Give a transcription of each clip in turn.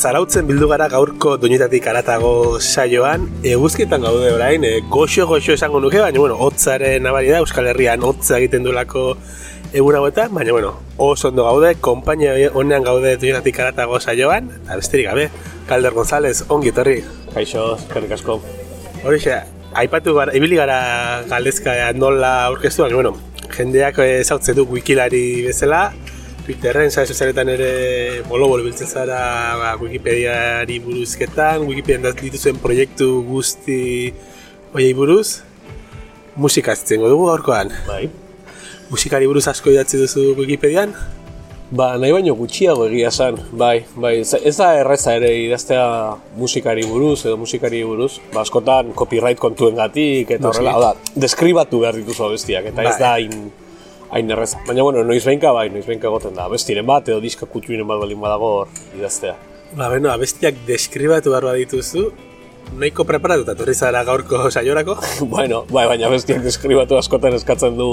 zarautzen bildu gara gaurko doinetatik aratago saioan, eguzkietan gaude orain, e, goxo goxo esango nuke, baina bueno, hotzaren nabari da, Euskal Herrian hotza egiten duelako egun hauetan, baina bueno, oso ondo gaude, konpainia honean gaude doinetatik aratago saioan, eta besterik gabe, Calder González, ongi etorri. Kaixo, eskerrik asko. Horixe, aipatu gara, ibili gara galdezka nola aurkeztu, baina bueno, jendeak ezautzen du wikilari bezala, Twitterren, sare sozialetan ere bolo-bolo biltzen zara ba, Wikipediari buruzketan, Wikipedian dituzuen proiektu guzti oiei buruz. Musika zitzen dugu gaurkoan. Bai. Musikari buruz asko idatzi duzu Wikipedian? Ba, nahi baino gutxiago egia zen, bai, bai, ez da erreza ere idaztea musikari buruz edo musikari buruz, ba, askotan copyright kontuen gatik, eta horrela, no, da, deskribatu behar dituzu abestiak, eta bai. ez da hain, hain errez. Baina, bueno, noiz behinka bai, noiz behinka goten da, abestiren bat edo diska kutxuinen bat balin badago hor idaztea. Ba, beno, abestiak deskribatu behar dituzu, nahiko preparatuta torri zara gaurko saiorako? bueno, bai, baina bestiak deskribatu askotan eskatzen du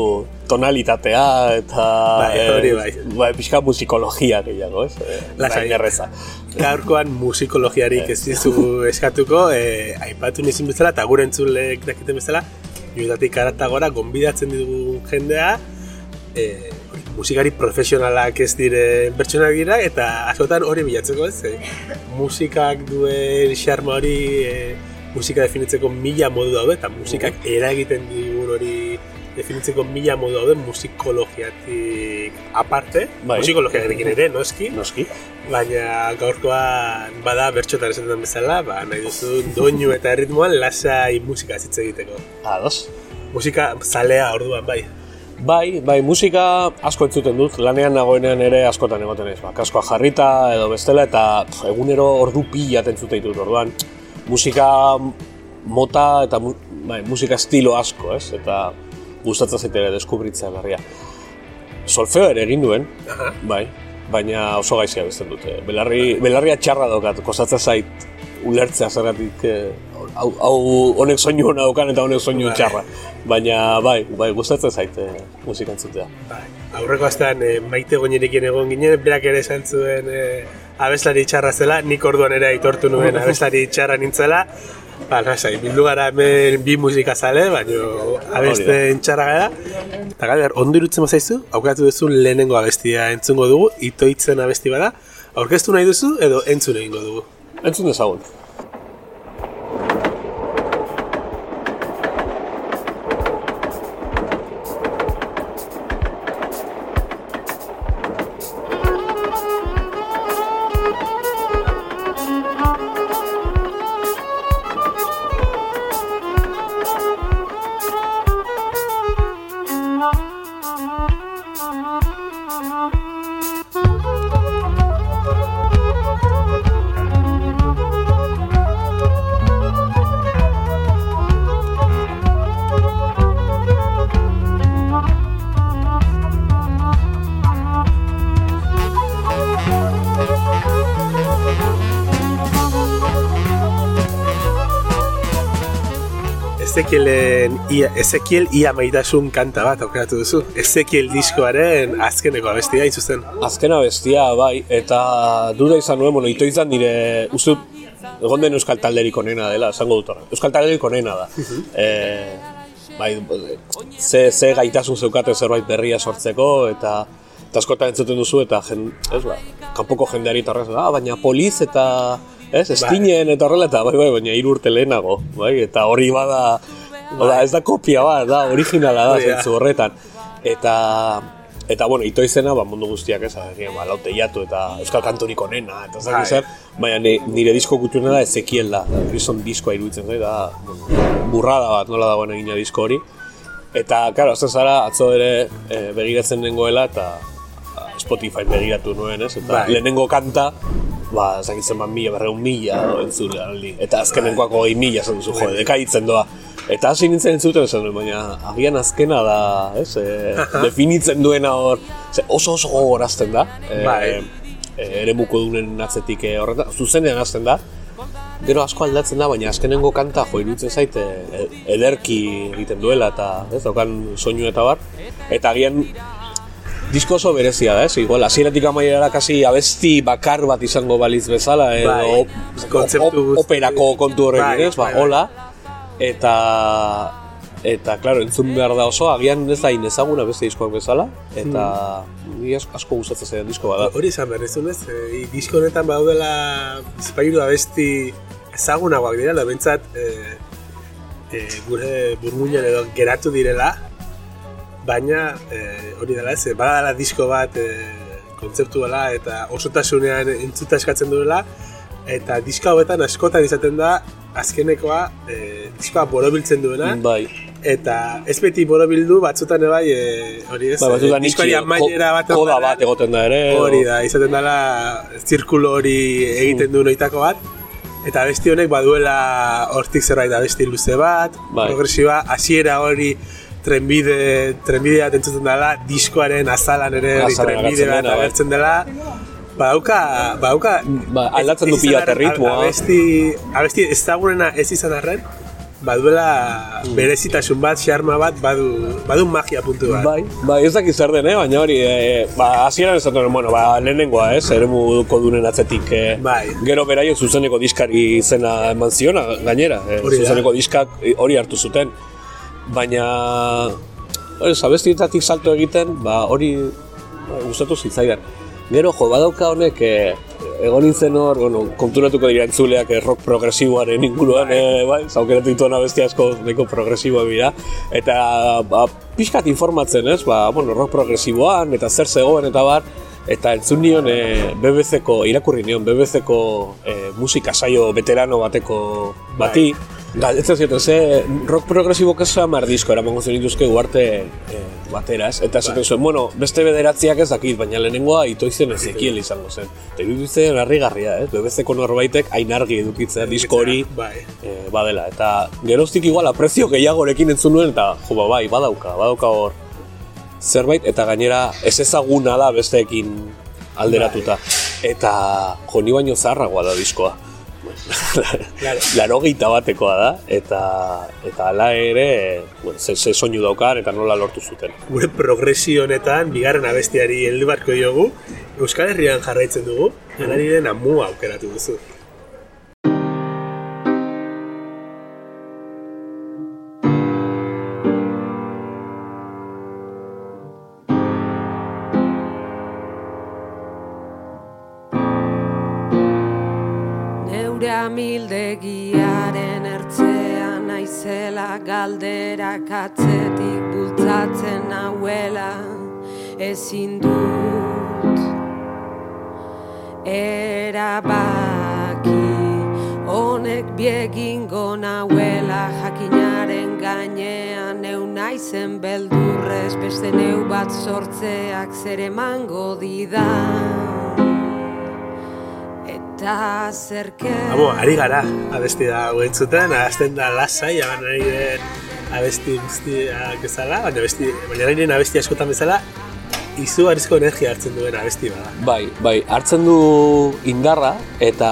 tonalitatea eta... Bai, hori bai. Bai, pixka musikologia gehiago, ez? Eh, Lasai, erreza. Gaurkoan musikologiarik ez dizu eskatuko, eh, aipatu nizin bezala eta gure entzulek dakiten bezala, joetatik karata gora, gonbidatzen dugu jendea, eh, musikari profesionalak ez dire bertsonak dira eta askotan hori bilatzeko ez? Eh? musikak duen xarma hori eh, musika definitzeko mila modu daude eta musikak eragiten digun hori definitzeko mila modu daude musikologiatik aparte bai. musikologiatik ere, noski. Noski. Baina gaurkoan bada bertxotan esan den bezala ba, nahi duzu doinu eta ritmoan lasai musika zitze egiteko. Ados. Musika zalea orduan bai Bai, bai, musika asko entzuten dut, lanean nagoenean ere askotan egoten ez, ba, kaskoa jarrita edo bestela, eta pff, egunero ordu pila entzuten ditut orduan. Musika mota eta bai, musika estilo asko, ez, eta gustatzen zait ere deskubritzea berria. Solfeo ere egin duen, bai, baina oso gaizia bezten dute. Belarri, belarria txarra daukat, kostatzen zait ulertzea zergatik eh, hau, hau honek soinu hona daukan eta honek soinu bai. txarra. Baina bai, bai gustatzen zaite musika entzutea. Bai. Aurreko astean e, maite goinerekin egon ginen, berak ere esan zuen e, abeslari txarra zela, nik orduan ere aitortu nuen abeslari txarra nintzela. Ba, nasai, bildu gara hemen bi musika zale, baina abeste txarra gara. Eta galer, ondo irutzen mazaizu, aukatu duzu lehenengo abestia entzungo dugu, itoitzen abesti bada. Aurkeztu nahi duzu edo entzun egingo dugu? Entzun dezagun. Ezekielen ia, Ezekiel ia maitasun kanta bat aukeratu duzu. Ezekiel diskoaren azkeneko abestia hain zuzen. Azken abestia, bai, eta duda izan nuen, bueno, ito izan nire, uste egon den euskal talderik onena dela, esango dut Euskal talderik onena da. e, bai, ze, ze gaitasun zeukate zerbait berria sortzeko, eta eta askotan entzuten duzu, eta jen, ez ba, kanpoko jendeari tarraz, ah, baina poliz eta ez, estinen eta horrela eta bai, bai, baina hiru urte lehenago, bai, eta hori bada, oda, ez da kopia bat, da, originala da, zentzu horretan. Eta, eta bueno, ito izena, ba, mundu guztiak ez, ba, laute jatu eta euskal kantorik onena, eta zaki bai. zer, baina nire disko kutxuna da Ezekiel da, gizon diskoa iruditzen zai, da, burrada bat, nola dagoen egina disko hori. Eta, karo, azten zara, atzo ere e, begiratzen nengoela, eta Spotify begiratu nuen, ez? Eta bai. lehenengo kanta, ba, zakitzen ban mila, berreun mila entzule aldi. Eta azkenenkoak hogei mila zen duzu, jode, dekaitzen doa. Eta hasi nintzen entzuten esan duen, baina agian azkena da, ez, e, definitzen duena hor, ze, oso oso gogorazten da, e, bai. e, ere buko dunen atzetik e, horretan, zuzenean azten da, gero asko aldatzen da, baina azkenengo kanta jo irutzen zaite ederki egiten duela eta ez daukan soinu eta bar eta agian Disko oso berezia da, ez? Igual, hasieratik amaierara kasi abesti bakar bat izango baliz bezala, edo Bai, op- operako kontu horrekin, Bai, ez? Ba, bai, bai. hola, eta eta, claro, entzun behar da oso, agian ez da inezaguna beste diskoak bezala, eta Hmm. ni asko, gustatzen zaidan disko bada. Hori izan behar ez, e, disko honetan baudela bizpairu abesti ezagunagoak dira, bentsat e, e, gure burmuinan edo geratu direla, baina e, hori dela ez, e, badala disko bat e, kontzeptu dela eta osotasunean entzuta eskatzen duela, eta diska hauetan askotan izaten da azkenekoa e, diskoa borobiltzen duena, Bai, eta ez beti borobildu batzutan bai e, hori ez, ba, batzutan e, diskoari amaiera bat koda bat egoten da ere. Hori da, izaten dela zirkulo hori egiten du noitako bat. Eta besti honek baduela hortik zerbait da besti luze bat, Bai. progresiba, hasiera hori trenbide, trenbide bat dela, diskoaren azalan ere hori trenbide bat bai. agertzen dela. Badauka, badauka... Ba, aldatzen du ez- ez pila erritmoa. Abesti, abesti ezagunena ez izan arren, baduela Mm. berezitasun bat, xarma bat, badu, badu magia puntu bat. Bai, bai, ez dakit zer den, eh? baina hori, e, ba, hasieran esaten nuen, bueno, ba, lehenengoa, ez, eremu kodunen atzetik, eh, Bai. gero beraio zuzeneko diskari izena eman ziona, gainera, eh, zuzeneko diskak eh, hori hartu zuten, baina, hori, zabestietatik salto egiten, ba, hori ba, gustatu zitzaidan. Gero, jo, badauka honek, eh, egon nintzen hor, bueno, konturatuko dira entzuleak eh, rock progresiboaren inguruan, bai, bai zaukeratu dituen abesti asko neko progresiboa dira, eta ba, pixkat informatzen, ez, ba, bueno, rock progresiboan, eta zer zegoen, eta bar, eta entzun nion e, BBC-ko, irakurri nion BBC-ko e, musika saio veterano bateko bati, Galdetzen zioten, ze rock progresibo kesu hamar disko eramango zen dituzke uarte e, batera, ez? Eta esaten zuen, bueno, beste bederatziak ez dakit, baina lehenengoa itoizen ezekiel izango zen. Eta iruditzen harrigarria, ez? BBC-ko norbaitek hain argi edukitzea disko hori Bai. e, badela. Eta geroztik igual aprezio gehiagorekin entzun nuen, eta jo, ba, bai, badauka, badauka hor zerbait, eta gainera ez ezaguna da besteekin alderatuta. Eta jo, ni baino zaharragoa da diskoa. Laro batekoa da, eta eta hala ere, bueno, ze, ze soinu daukan eta nola lortu zuten. gure progresio honetan, bigarren abestiari heldu barko diogu, Euskal Herrian jarraitzen dugu, janariren amua aukeratu duzu. Galderak atzetik bultzatzen nauela ezin dut. Erabaki honek biegingo nauela jakinaren gainean neu naizen beldurrez beste neu bat sortzeak zer emango didan eta zerke Amo, ari gara abesti da hau entzuten, ahazten da lasai, aban ari den abesti guztiak bezala, baina, abesti, baina den abesti askotan bezala, izugarrizko energia hartzen duen abesti bada. Bai, bai, hartzen du indarra eta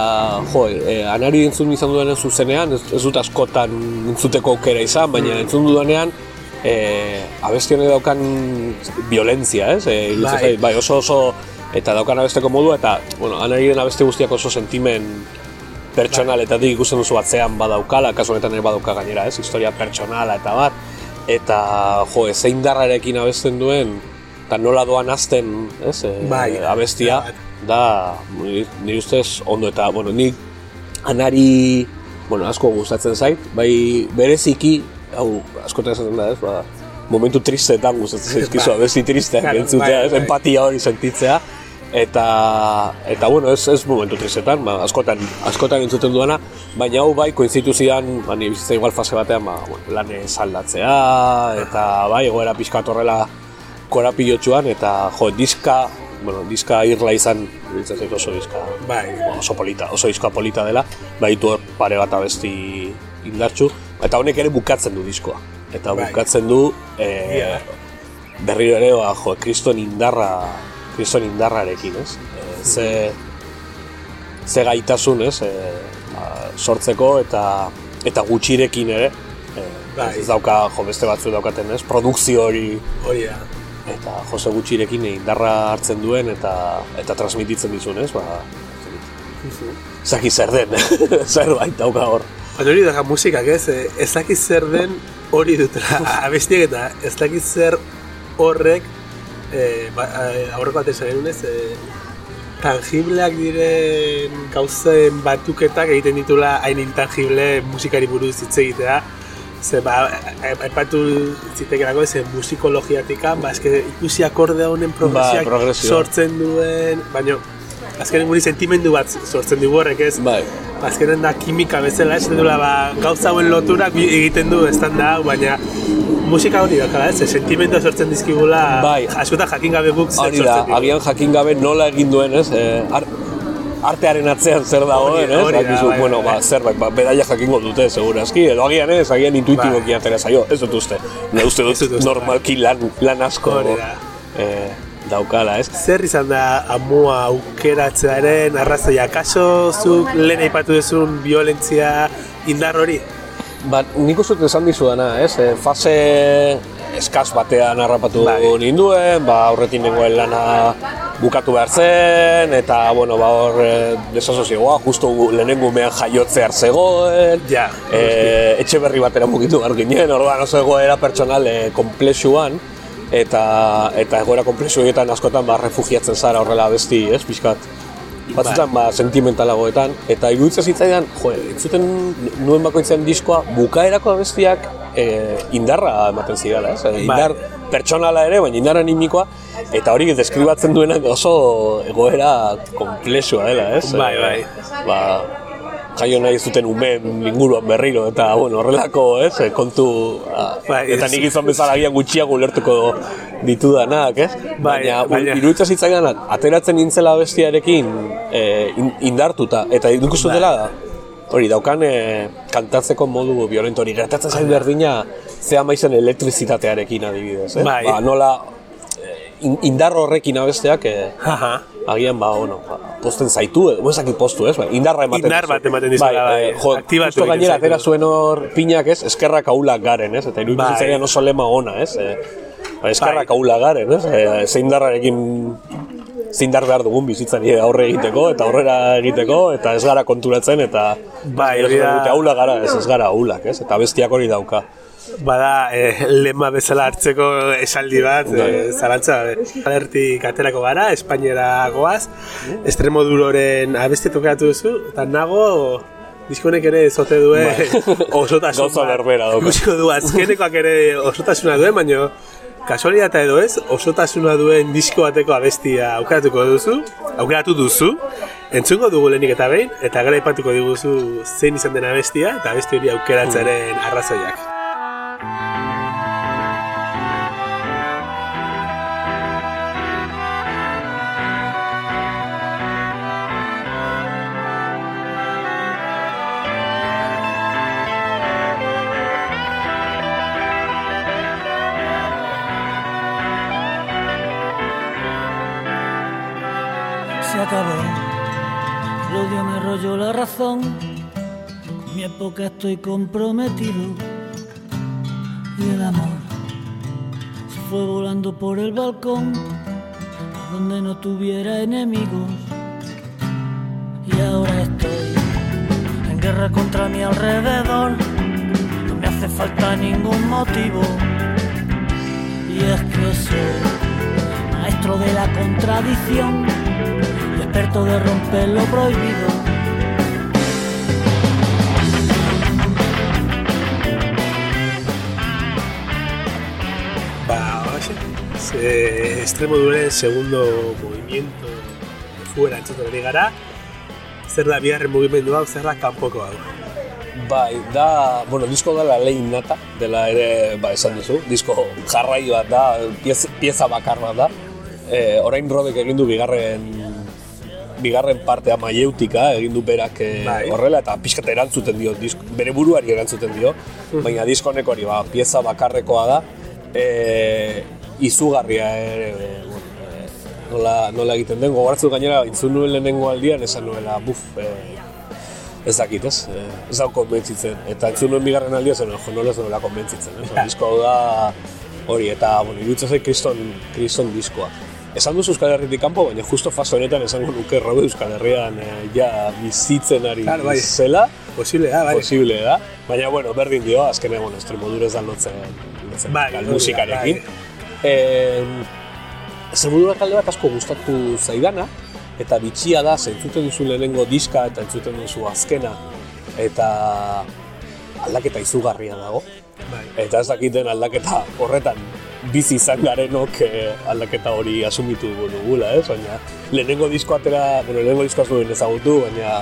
jo, e, anari entzun izan duenean zuzenean, ez, ez dut askotan entzuteko aukera izan, baina entzun duenean e, abesti honek daukan violentzia, ez? E, Bai. bai, oso oso eta daukan abesteko modu eta bueno, anari den abesti guztiak oso sentimen pertsonaletatik ikusten duzu batzean badaukala, kasu honetan ere badauka gainera, ez? Historia pertsonala eta bat eta jo, ze indarrarekin abesten duen eta nola doan azten, ez? E, Bai, abestia da niri ustez ondo eta bueno, ni anari bueno, asko gustatzen zait, bai bereziki hau askotan esaten da, ez? Ba, momentu tristetan gustatzen zaizkizu Bai. abesti tristeak entzutea, bai, ez? bai. empatia hori sentitzea eta eta bueno, ez, ez momentu tristetan, ba, askotan askotan entzuten duana, baina hau bai koinzitu zidan, ba, ni bizitza igual fase batean, ba, bueno, lanez aldatzea eta bai, egoera pixka bat horrela korapilotxuan eta jo, diska, bueno, diska irla izan, zait oso diska Bai, oso polita, oso diskoa polita dela, baitu hor pare bat abesti indartsu, eta honek ere bukatzen du diskoa. Eta Bai. bukatzen du e, Ia. berriro ere, ba, jo, kriston indarra, kriston indarrarekin, ez? E, ze, ze gaitasun, ez? E, ba, sortzeko eta eta gutxirekin ere, e, Bai. ez dauka, jo, beste batzu daukaten, ez? Produkzio hori hori da. eta Jose Gutxirekin indarra hartzen duen eta eta transmititzen dizun, ez? Ba, Zaki zer den, zerbait dauka hor. Baina hori daga musikak ez, eh, ez dakit zer den hori dutela abestiak eta ez dakit zer horrek eh, ba, eh, aurreko bat esan genuen ez, eh, tangibleak diren gauzen batuketak egiten ditula hain intangible musikari buruz hitz egitea. Ze, ba, aipatu zitekerako ez, musikologiatika, ba, eske ikusi akorde honen progresioak progresioa. sortzen duen, baina azkenen guri sentimendu bat sortzen dugu horrek ez. Bai. Azkenen da kimika bezala, ez dula, ba, gauza hauen loturak egiten du estan da, baina musika hori da, ez, sentimendua sortzen dizkigula, Bai. askotan jakin gabe guk zer Hori da, sortzen digu. agian jakin gabe nola egin duen, ez? Eh, ar- artearen atzean zer dagoen, ez? hori da, bai, bueno, bai. ba, zerbait, ba, beraia jakingo dute, segurazki, edo agian ez, agian intuitiboki Bai. atera zaio, ez dut uste. Ne uste dut uste, normalki lan, lan asko Hori da. eh, daukala, ez? Zer izan da amua aukeratzearen arrazoia? Kaso zuk lehen aipatu duzun violentzia indar hori? Ba, nik uste esan dizudana, ez? E, fase eskaz batean harrapatu Bai. ninduen, ba, aurretik nengoen lana bukatu behar zen, eta, bueno, ba, hor e, desasozioa, justo gu- lehenengo umean jaiotzear zegoen, Ja, e, etxe berri batera mugitu behar ginen, orduan oso egoera pertsonal e, komplexuan, eta eta egoera komplexu horietan askotan ba, refugiatzen zara horrela besti, ez, pixkat. Batzutan ba, sentimentalagoetan, eta iruditzen zitzaidan, jo, entzuten nuen bakoitzean diskoa, bukaerako abestiak e, indarra ematen zidala, ez? E, indar pertsonala ere, baina indar animikoa, eta hori deskribatzen duena oso egoera komplexua dela, ez? Bai, bai. Ba, jaio nahi zuten umeen inguruan berriro, eta, bueno, horrelako, ez, e, kontu, a, Bai, eta nik izan bezala agian gutxiago ulertuko ditudanak, ez? Bai, baina, baina- iruditzen zitzaidan, ateratzen nintzela bestiarekin e, in- indartuta, eta uste Bai. dela, hori, daukan e, kantatzeko modu violento hori, gertatzen zain berdina, zea maizen elektrizitatearekin adibidez, eh? Bai. Ba, nola, indar horrekin abesteak, e, agian, ba, bueno, ba, posten zaitu, edo, ez dakit postu, ez? Ba, indarra ematen Indar dizu. bat ematen dizuela, bai, eh, jo, aktibatu justo gainera atera zuen hor pinak, ez? Eskerrak ahulak garen, ez? Eta iruditzen Bai. zitzaidan oso lema ona, ez? E, ba, eskerrak Bai. ahulak garen, ez? E, zein darrarekin zein behar dugun bizitzari aurre egiteko eta aurrera egiteko eta ez gara konturatzen eta Bai, hori da- dute ahulak gara, ez, ez gara ahulak, ez? Eta bestiak hori dauka. Bada, eh, lema bezala hartzeko esaldi bat, eh, zalantza, alertik aterako gara, Espainiera goaz, Estremoduroren abesti tokatu duzu, eta nago, diskonek ere zote osotasun Bai. Gauza berbera. Ikusiko du, azkenekoak ere osotasuna duen, baina kasualitatea edo ez, osotasuna duen disko bateko abestia aukeratuko duzu, aukeratu duzu, entzungo dugu lehenik eta behin, eta gara ipatuko diguzu zein izan den abestia, eta abesti hori aukeratzearen arrazoiak. Se acabó. El odio me rolló la razón. Mi época estoy comprometido. Y el amor se fue volando por el balcón. Donde no tuviera enemigos. Y ahora estoy en guerra contra mi alrededor. No me hace falta ningún motivo. Y es que soy maestro de la contradicción y experto de romper lo prohibido. Ze extremo duren segundo movimiento fuera entzuten ari gara, zer da bigarren mugimendu hau, zer da kanpoko hau. Bai, da, bueno, disko da la ley nata, dela ere, ba, esan duzu, disko jarrai bat da, pieza, pieza bakar bat da. E, orain rodek egin du bigarren bigarren partea maieutika egin du berak e, Bai. horrela eta pixkat erantzuten dio, disk, bere buruari erantzuten dio, baina disko honek hori ba, pieza bakarrekoa da, e, izugarria ere, e, bueno, e, nola, nola egiten den, gogoratzen dut gainera, intzun nuen lehenengo aldian, esan nuela, buf, e, ez dakit, ez? E, ez dago konbentzitzen. Eta entzun nuen bigarren aldia zen, jo, nola ez nuela konbentzitzen, ez? Disko hau da Hori, eta, bueno, iruditzen zait kriston, kriston diskoa. Esan duzu Euskal Herritik kanpo, baina justo fase honetan esango nuke Rabe Euskal Herrian eh, ja bizitzen ari Claro, bai. zela, Posible da, bai. posible da. Baina, bueno, berdin dio, azkenean, bueno, Extremodura ez da lotzen, lotzen Bai, gal hori Eh, Extremodura talde bat asko gustatu zaidana, eta bitxia da, zentzuten duzu lehenengo diska eta entzuten duzu azkena, eta aldaketa izugarria dago. Bai. Eta ez dakiten aldaketa horretan bizi izan garenok eh, aldaketa hori asumitu dugula, ez? Baina lehenengo disko atera, bueno, lehenengo disko nuen ezagutu, baina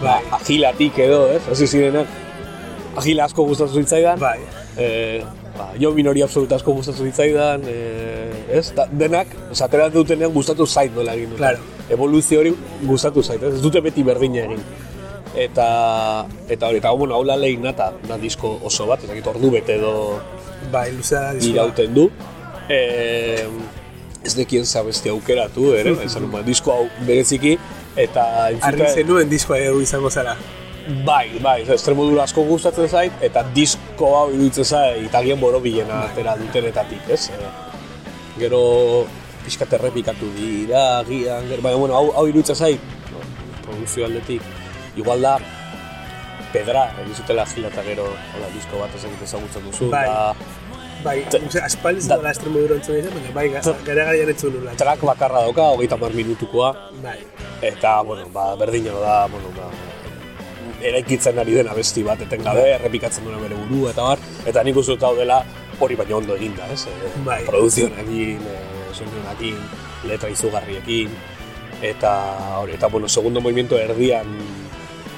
ba, Bai. agilatik edo, ez? Hasi zirenak, agila asko gustatu zitzaidan, Bai. eh, ba, jo minori absoluta asko gustatu zitzaidan, eh, ez? Da, denak, esatera dutenean gustatu zait nola egin dute. Claro. Evoluzio hori gustatu zait, ez? Ez dute beti berdina egin. Eta, eta hori, eta bueno, hau la lehin nata, na disko oso bat, ez dakit ordu bete edo Bai, luzea da diskoa. irauten du. E, ez dekien zabesti aukeratu, ere, esan nuen, disko hau bereziki, eta Argi entzute- zenuen diskoa edo izango zara. Bai, bai, estremodura asko gustatzen zait, eta disko hau iruditzen zait italian borobilena atera dutenetatik, ez? E, gero pixkat errepikatu dira, agian, gero, baina, bueno, hau, hau iruditzen zait, no, produzio aldetik, igual da, pedra, egin zutela gila eta gero, hola, disko bat ezagit ezagutzen duzu, Bai. da, Bai, T- osea, aspaldi da- zela Extremodura entzun izan, baina bai, ga- gara gaian entzun nula. track bakarra dauka, hogeita mar minutukoa, Bai, eta, bueno, ba, berdina da, bueno, ba, eraikitzen ari dena besti bat etengabe, errepikatzen duena bere burua eta bar, eta nik uste hau dela hori baino ondo eginda, ez? E, Bai. Produzionekin, e, soinuenekin, letra izugarriekin, eta hori, eta bueno, segundo movimiento erdian,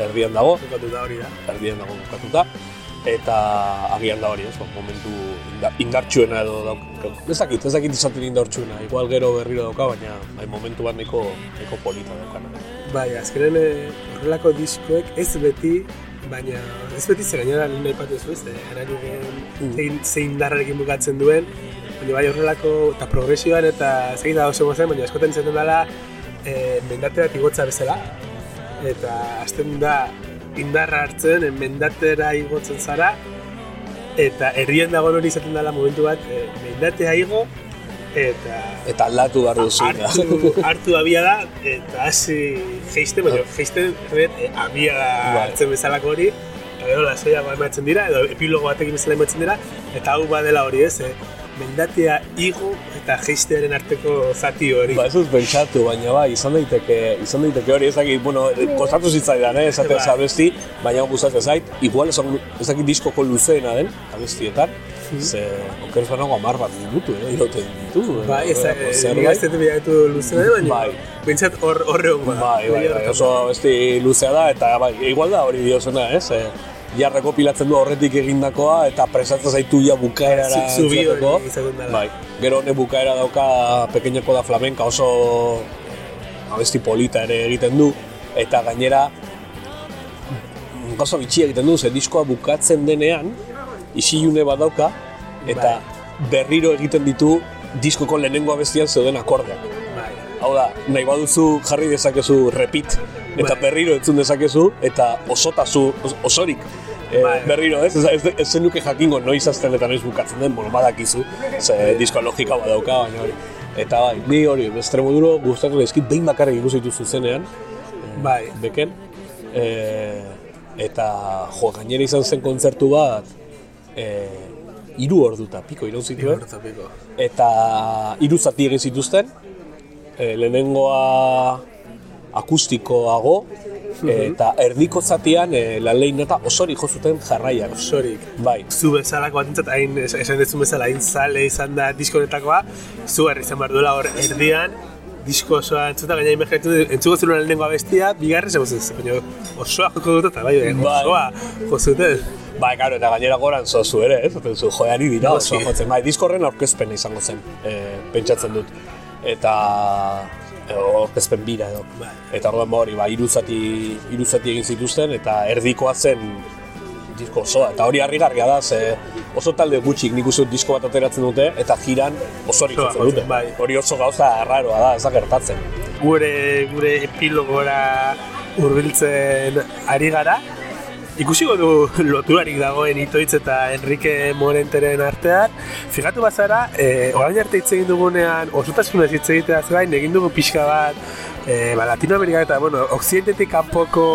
erdian dago, bukatu da hori da. erdian dago bukatuta, eta agian da hori, ez, ba, momentu inda- indartsuena edo dauk, ez dakit, ez dakit izaten indartsuena, igual gero berriro dauka, baina bai, momentu bat nahiko, nahiko polita daukana. Bai, azkenen eh, horrelako diskoek ez beti, baina ez beti ze gainera lehen aipatu ez ez, erari Mm. zein, zein darrarekin bukatzen duen, baina bai horrelako, eta progresioan eta zein da oso gozen, baina askotan izaten dela e, mendate bat igotza bezala, eta azten da indarra hartzen, eh, mendatera igotzen zara, eta herrien dagoen hori izaten dela momentu bat, e, mendatea igo, eta Eta aldatu behar duzu. hartu, hartu abia da, eta hasi geisten, baina geisten red, e, abia da Bai. hartzen bezalako hori, eta gero lasaiago ematen dira, edo epilogo batekin bezala ematen dira, eta hau badela hori ez, eh? mendatea igo eta geistearen arteko zati hori. Ba, ez dut pentsatu, baina bai, izan daiteke, izan daiteke hori, ez dakit, bueno, kostatu zitzaidan, eh, esatea Bai. bai. abesti, baina gustatzen zait, igual esan, ez dakit diskoko luzeena den, abestietan, ze, oker banago amar bat minutu, eh, irauten ditu. eh, Bai, ez eh, dut bilatu luzena, baina Bai. bintzat hor horre hon. Bai, bai, bai, oso abesti luzea da, eta bai, igual da hori diozena, ez? E, ja rekopilatzen du horretik egindakoa, eta presatzen zaitu ja bukaerara Zu- zubi hori entzuteko. izaten dela. Bai, gero honek bukaera dauka pequeñako da flamenka oso abesti polita ere egiten du, eta gainera gauza bitxia egiten du, ze diskoa bukatzen denean, isilune bat dauka, eta berriro egiten ditu diskoko lehenengo abestian zeuden akordeak. Bai. Hau da, nahi baduzu jarri dezakezu repeat, eta Bai. berriro entzun dezakezu, eta osotazu, os- osorik e, Bai. berriro, ez? Ez, ez, ez zenuke jakingo noiz azten eta noiz bukatzen den, bueno, badakizu, ze disko logika badauka, baina hori. Eta bai, ni hori, Estremoduro gustatu daizkit, behin bakarrik ikusi ditu zuzenean, Bai. beken, e, eta jo, gainera izan zen kontzertu bat, e, hiru orduta, piko iraun zituen, eta hiru zati egin zituzten. E, lehenengoa akustikoago eta erdiko zatian e, la leinata osori jo zuten jarraian. Sorik. Bai. zu bezalako batentzat hain es- esan dezun bezala hain zale izan da disko honetakoa, zu herri izan behar duela hor erdian, disko osoa entzuta gaina imaginatu entzuko zuen lehenengo abestia, bigarren zegoen zen, baina osoa joko dut eta bai, Bai. osoa jo Bai, claro, eta gainera goran zozu ere, ez? Zaten zu, joeari dira Noski. oso jotzen. Bai, disko horren aurkezpena izango zen, e, pentsatzen dut. Eta e, aurkezpen bira edo. Bai. Eta orduan ba hori, ba, hiru zati, hiru zati egin zituzten, eta erdikoa zen disko osoa. Eta hori harrigarria da, ze oso talde gutxik nik uste disko bat ateratzen dute, eta jiran osorik Osoa jotzen dute. bai. Hori oso gauza arraroa da, ez da gertatzen. Gure, gure epilogora hurbiltzen ari gara, ikusiko du loturarik dagoen itoitz eta Enrique Morenteren artean. Figatu bazara, e, orain arte hitz egin dugunean, osotasunez hitz egitea gain, egin dugu pixka bat, e, ba, Latinoamerika eta, bueno, Occidentetik kanpoko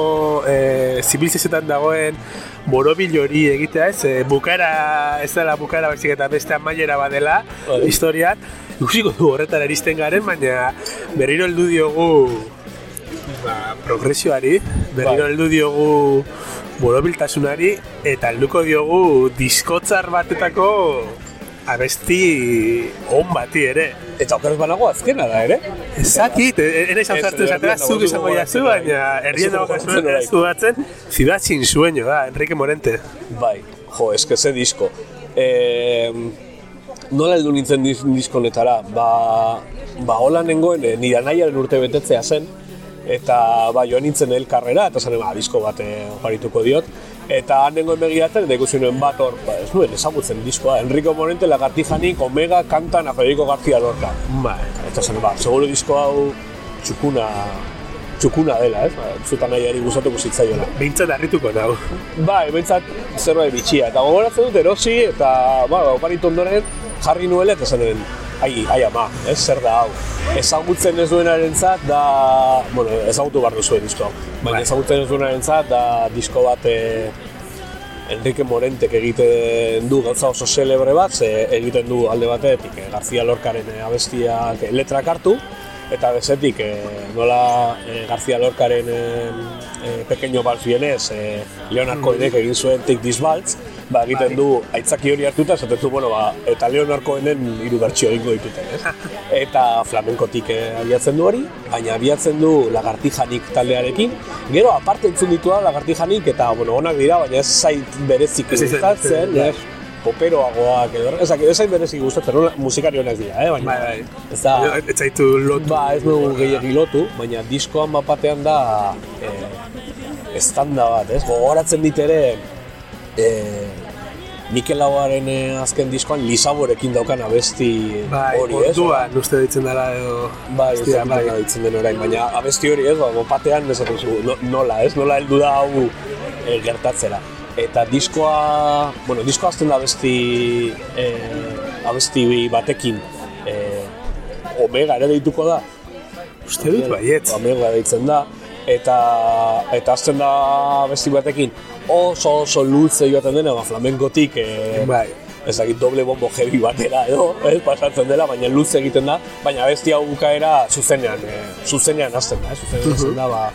e, zibilizazioetan dagoen borobil hori egitea ez, e, bukara, ez dela bukara baizik eta beste amaiera badela Vale. historian. Ikusiko du horretara iristen garen, baina berriro heldu diogu ba, progresioari, berriro Bai. heldu diogu borobiltasunari eta helduko diogu diskotzar batetako abesti on bati ere. Eta okeraz banago azkena da, ere? Ezakit, ere izan Ez, zartu esatera, zuk izango ez, jazu, baina herrien dago ez du batzen, Ciudad sin sueño da, Enrique Morente. Bai, jo, eske ze disko. E, nola heldu nintzen diskonetara? Ba, ba hola nengoen, e, nire anaiaren urte betetzea zen, eta ba, joan nintzen elkarrera, eta zen, ba, disko bat oparituko diot, eta han nengoen begiratzen, eta ikusi nuen bat hor, ba, ez nuen ezagutzen diskoa, Enrico Morente, Lagartijanik, Omega, kantan a Federico García Lorca. Bai. Eta zen, ba, seguro disko hau txukuna, txukuna dela, ez? Ba, zutan nahiari gustatuko zitzaiola. Behintzat harrituko nau. Bai, behintzat zerbait bitxia. Eta gogoratzen dut erosi eta ba, oparitu ondoren jarri nuela eta zenen ai, ai ama, ez, zer da hau. Ezagutzen ez duenaren zat da, bueno, ezagutu behar duzuen disko hau. Baina Bai. ezagutzen ez duenaren zat da disko bat eh, Enrique Morentek egiten du gauza oso celebre bat, ze egiten du alde batetik eh, García Lorcaren eh, abestiak letrak hartu, eta bezetik eh, nola eh, García Lorcaren eh, eh, Pequeño Vals Vienes eh, Leonard Cohenek egin zuen Take This Waltz, ba, egiten Bai. du aitzaki hori hartuta, esaten du, bueno, ba, eta Leonard Cohenen hiru bertsio egingo dituten, ez? Eta flamenkotik eh, abiatzen du hori, baina abiatzen du Lagartijanik taldearekin, gero aparte entzun ditua Lagartijanik, eta, bueno, onak dira, baina ez zait berezik gustatzen, ez? Poperoagoak edo, ezak, ez zait berezik gustatzen, no? musikari honak dira, eh? baina Bai, bai. ez da, Ez zaitu lotu. ba, ez dugu gehiagi lotu, baina diskoan bat batean da eh, estanda bat, ez? Gogoratzen dit ere eh, Mikel Lauaren eh, azken diskoan Lisaborekin daukan abesti Bai, hori, ez? orduan uste ditzen dela edo... Bai, ez nola ditzen den orain, baina abesti hori ez, ba, batean ez no, nola, ez? Nola heldu da hau eh, gertatzera. Eta diskoa, bueno, diskoa azten da abesti, eh, abesti batekin eh, Omega ere deituko da, Uste dut baietz. Omega deitzen da, eta eta azten da besti batekin oso oso luze joaten dena, ba, flamenkotik eh, Bai. ez dakit doble bombo heavy batera edo, ez, pasatzen dela, baina luze egiten da, baina besti hau bukaera zuzenean, eh, zuzenean hasten da, eh, zuzenean hasten da, ba,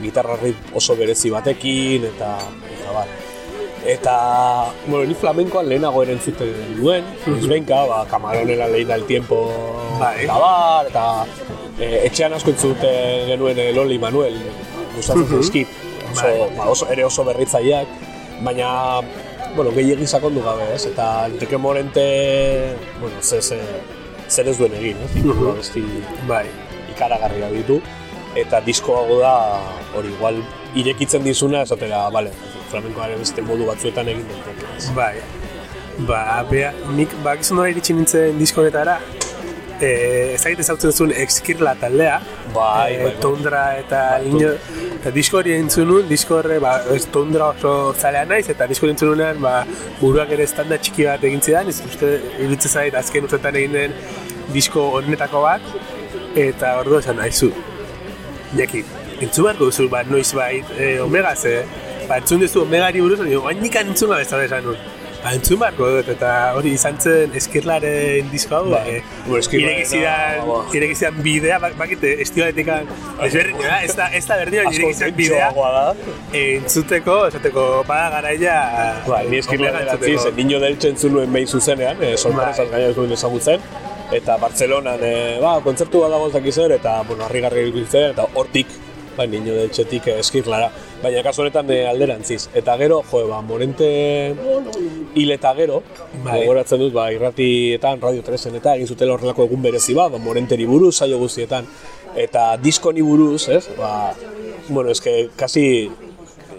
gitarra oso berezi batekin, eta, eta bar. Eta, bueno, ni flamenkoan lehenago ere entzuten nuen, izbenka, ba, Camaronela lehin el tiempo, Bai. eta bar, eta e, etxean asko entzuten genuen eh, Loli Manuel, gustatzen zaizkit, oso, Bai. ba, oso, ere oso berritzaileak, baina, bueno, gehiegi sakondu gabe, ez? Eta Enrique Morente, bueno, ze, ze, zer ez duen egin, ez? Mhm. Abesti Bai. ikaragarriak ditu, eta disko hau da, hori, igual, irekitzen dizuna, esatera, bale, flamenkoaren beste modu batzuetan egin daiteke, ez? Bai. Ba, bea, nik bakizun nola iritsi nintzen diskonetara, eh, ez dakit ezautzen zuen Exkirla taldea, Bai, eh, bai, bai. Tundra eta Bai, Lino, eta disko hori entzun nuen, disko horre, ba, ez Tundra oso zalea naiz, eta disko entzun nuenean, ba, buruak ere estanda txiki bat egin zidan, ez uste, iruditzen zait, azken urtetan egin den disko honetako bat, eta ordu esan naizu. Jaki, entzun beharko duzu, ba, noiz bait, e, Omega ze, ba, entzun duzu Omegari buruz, hori, oain nik entzun gabe ez esan nuen. Ba, entzun beharko dut, eta hori izan zen eskirlaren disko hau, Bai. e, Bueno, Eskirlarena, irekizidan, ba. bidea, bak, bakite, estiladetik ezberdin, da, ez da, ez da berdina, irekizidan bidea, tentsoagoa da. e, entzuteko, esateko, bada garaia, Bai, ni eskirlea Omega eratzi, zen Niño del entzun nuen behin zuzenean, e, sorpresaz Bai. gaina ez duen ezagutzen. Eta Bartzelonan, e, ba, kontzertu bat dago zaki zer, eta, bueno, harrigarri ikusten, eta hortik, bai, Niño del Txetik eh, eskirlara. Baina kasu honetan e, alderantziz. Eta gero, jo, ba, Morente hil eta gero, Bai. gogoratzen dut, ba, irratietan, Radio 3 eta egin zutela horrelako egun berezi bat, ba, Morenteri buruz, saio guztietan. Eta diskoni buruz, ez, ba, bueno, eske, kasi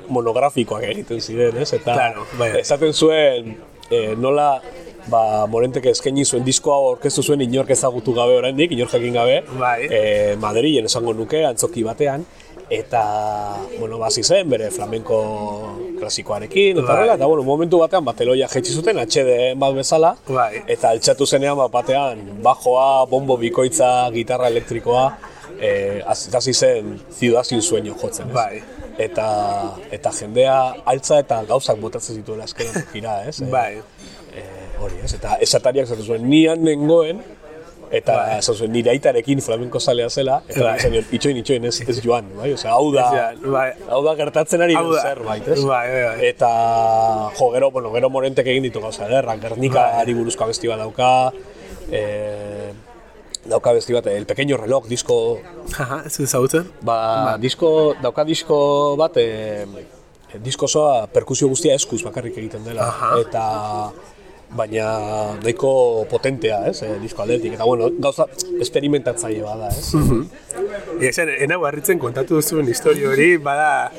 monografikoak egiten ziren, ez? Eta Claro, bai. esaten zuen e, nola ba, Morentek eskaini zuen disko hau aurkeztu zuen inork ezagutu gabe oraindik, inor jakin gabe, Bai. e, Madrilen esango nuke, antzoki batean, eta, bueno, basi zen, bere flamenko klasikoarekin, eta horrela, eta, bueno, momentu batean, bateloia jetxi zuten, atxede bat bezala, Bai. eta altxatu zenean, bat batean, bajoa, bombo bikoitza, gitarra elektrikoa, eh, hasi zen Ciudad sin sueño jotzen, ez? Bai. Eta, eta jendea altza eta gauzak botatzen zituela azkenan tokira, ez? Bai. eh, hori, ez? Eta esatariak esaten zuen, nian nengoen, eta Bai. esan zuen, nire aitarekin flamenko zalea zela, eta Bai. esan nion, itxoin, itxoin, ez, ez joan, bai? Osea, hau da, bai. hau da gertatzen ari den zerbait, ez? Bai, bai, bai. Eta, jo, gero, bueno, gero morentek egin ditu gauza ederrak, Gernika Bai. ari buruzko abesti bat dauka, eh, dauka abesti bat, El Pequeño Reloj, disko Aha, ez ezagutzen? Ba, disko, dauka disko bat, e, disko osoa perkusio guztia eskuz bakarrik egiten dela. Aha. Eta baina nahiko potentea, ez, e, disko aldetik. Eta bueno, gauza esperimentatzaile bada, ez. Ia esan, enau harritzen kontatu duzuen historio hori, bada...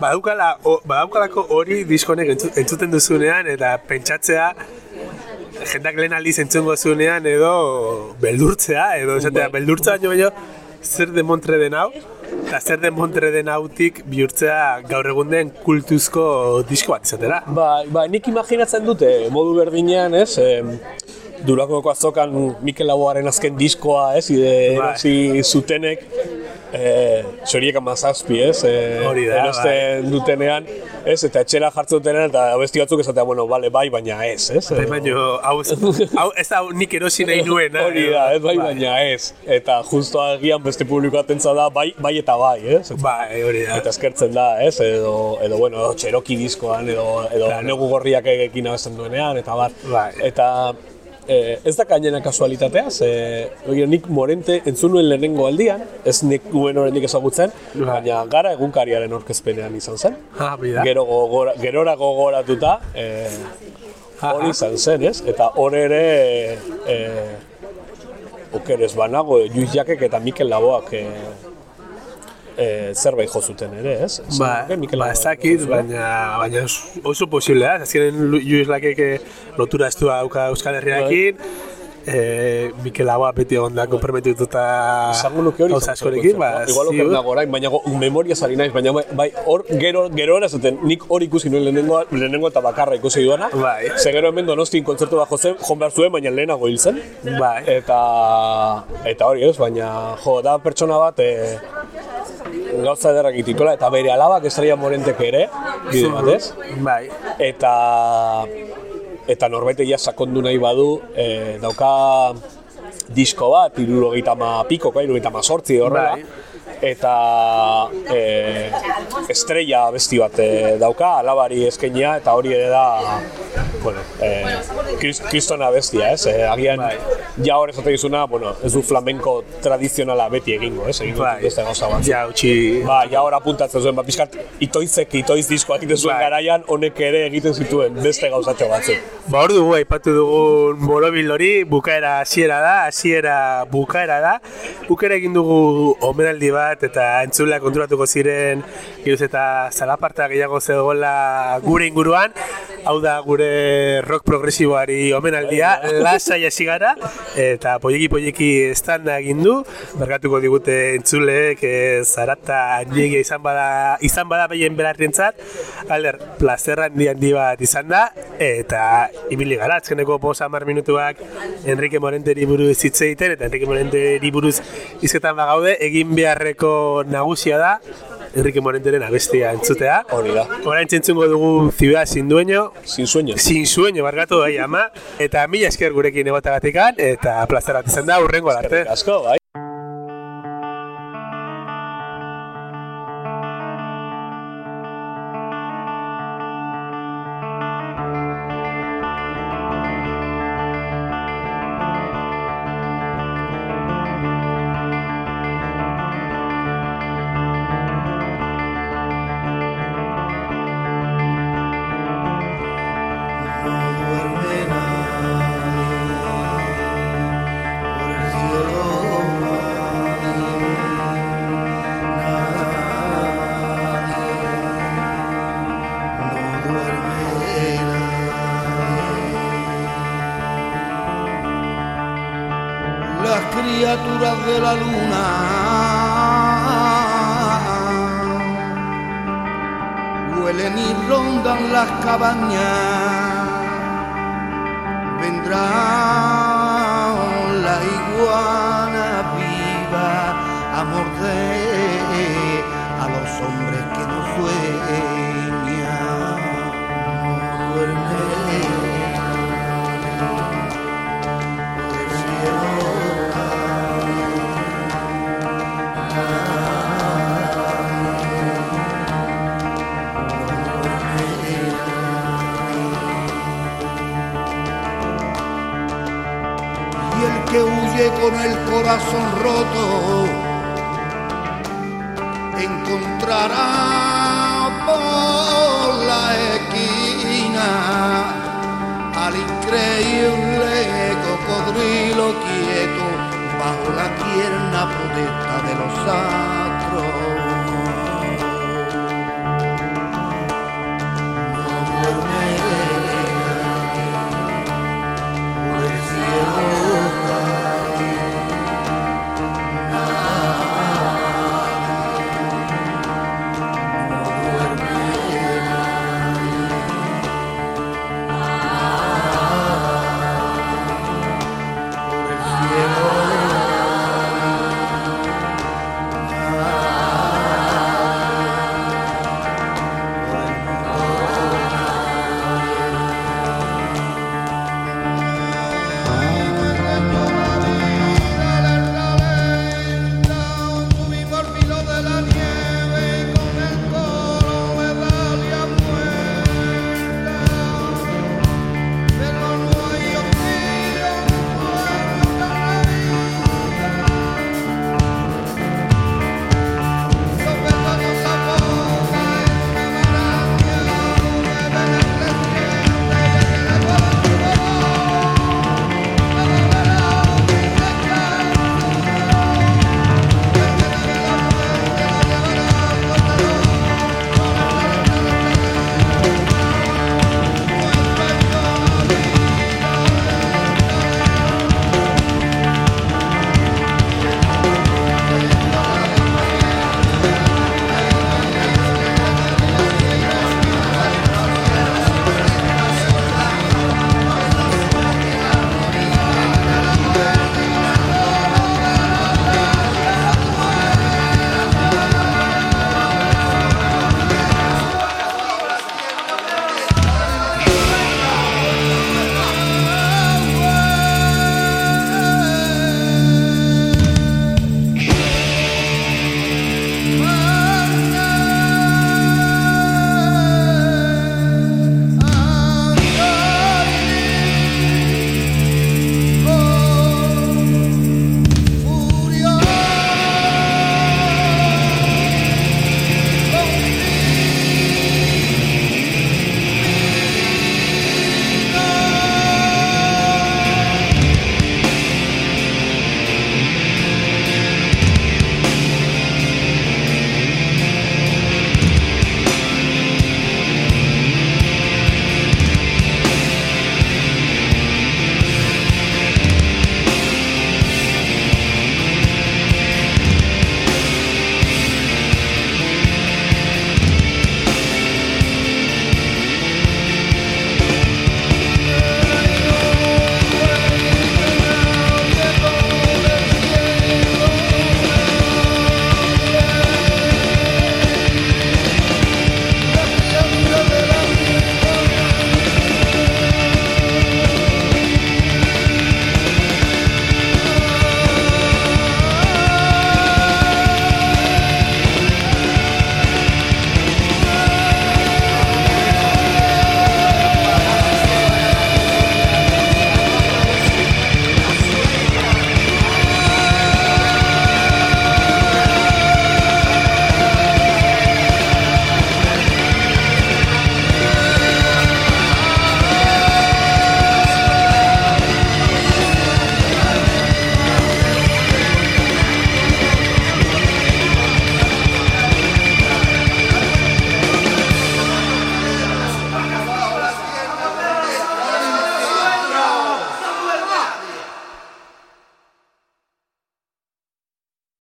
Badaukala, o, badaukalako hori diskonek entzu, entzuten duzunean eta pentsatzea jendak lehen aldiz entzungo zuenean edo beldurtzea, edo esatea, Bai. beldurtzea baino baino zer demontre den hau, eta zer demontre den hautik bihurtzea gaur egun den kultuzko disko bat izatera. Ba, ba, nik imaginatzen dute modu berdinean, ez, e, Durakoko azokan Mikel Laboaren azken diskoa, ez, ide, Bai. erosi zutenek, e, zoriek amazazpi, ez, e, Hori da, erosten dutenean, ez, eta etxera jartzen dutenean, eta besti batzuk esatea, bueno, bale, bai, baina ez, ez. Bai, baino, hau, hau, ez da nik erosi nahi nuen. Hori da, ez bai, baina ez. Eta justo agian beste publiko atentza da, bai, bai eta bai, ez? Bai, hori da. Eta eskertzen da, ez? Edo, edo bueno, edo Cherokee diskoan, edo, edo Claro. negu gorriak egekin abesten duenean, eta bar. Bai. Eta eh, ez da gainena kasualitatea, ze begira, nik morente entzun nuen lehenengo aldian, ez nik nuen oraindik ezagutzen, Bai. baina gara egunkariaren orkezpenean izan zen. Ah, bida. Gero gogora, gerora gogoratuta, eh, hori izan zen, ez? Eta hor ere, eh, okerez banago, Luis Jakek eta Mikel Laboak eh, eh, zerbait jo zuten ere, ez? Ba, Zer, Mikel ba, ez dakit, baina, baina os- oso posible da. Azkenen Luis Lakek eh, lotura estua dauka Euskal Herriakin, eh, Mikel Laboa beti egon da hori gauza askorekin, ba? Igual oker nago orain, baina memoria zari naiz, baina bai- bai, hor gero, gero erazaten, nik hori ikusi nuen lehenengo, lehenengo eta bakarra ikusi duana. Bai. Ze gero hemen donostin kontzertu bat jozen, jon behar zuen, baina lehenago hil zen. Bai. Eta, eta hori ez, baina jo, da pertsona bat e, gauza ederrak itituela, eta bere alabak estrella morentek ere, bide batez. Bai, Eta, eta norbait egia sakondu nahi badu, e, dauka disko bat, irurogeita ma piko, irurogeita ma sortzi horrela. Bai. Eta e, estrella besti bat e, dauka, alabari eskenia, eta hori ere da, bueno, e, kris- kristona bestia, ez? E, agian, Bai. ja hor esaten dizuna, bueno, ez du flamenko tradizionala beti egingo, ez? Egingo bai. beste gauza bat. Ja, utxi... Ba, ja hor apuntatzen zuen, ba, pixkat, itoizek, itoiz diskoak egiten zuen Bai. garaian, honek ere egiten zituen beste gauzatxo batzuk. Ba, hor dugu, aipatu dugun borobil hori, bukaera hasiera da, hasiera bukaera da. Bukera egin dugu omenaldi bat, eta entzulea konturatuko ziren, giruz eta zalaparta gehiago zegoela gure inguruan. Hau da gure rock progresiboari omenaldia, lasai hasi gara, eta poieki-poieki estanda egin du. Bergatuko digute entzuleek, e, zarata niegia izan bada, izan bada behien belarrientzat. Alder, plazerra handi handi bat izan da, eta ibili gara, azkeneko posa hamar minutuak Enrique Morenteri buruz hitz egiten, eta Enrique Morenteri buruz izketan bagaude, egin beharreko nagusia da, Enrique Morenteren abestia entzutea. Hori da. Orain entzungo dugu Ciudad sin dueño, Sin sueño. sin sueño barkatu bai ama, eta mila esker gurekin egotagatikan, eta plazer bat izan da, urrengo arte. Asko, bai. de la luna. Huelen y rondan las cabañas, Vendrá la iguana viva a morder a los hombres que no suelen. Y el que huye con el corazón roto encontrará por la esquina al increíble cocodrilo quieto bajo la tierna protesta de los astros.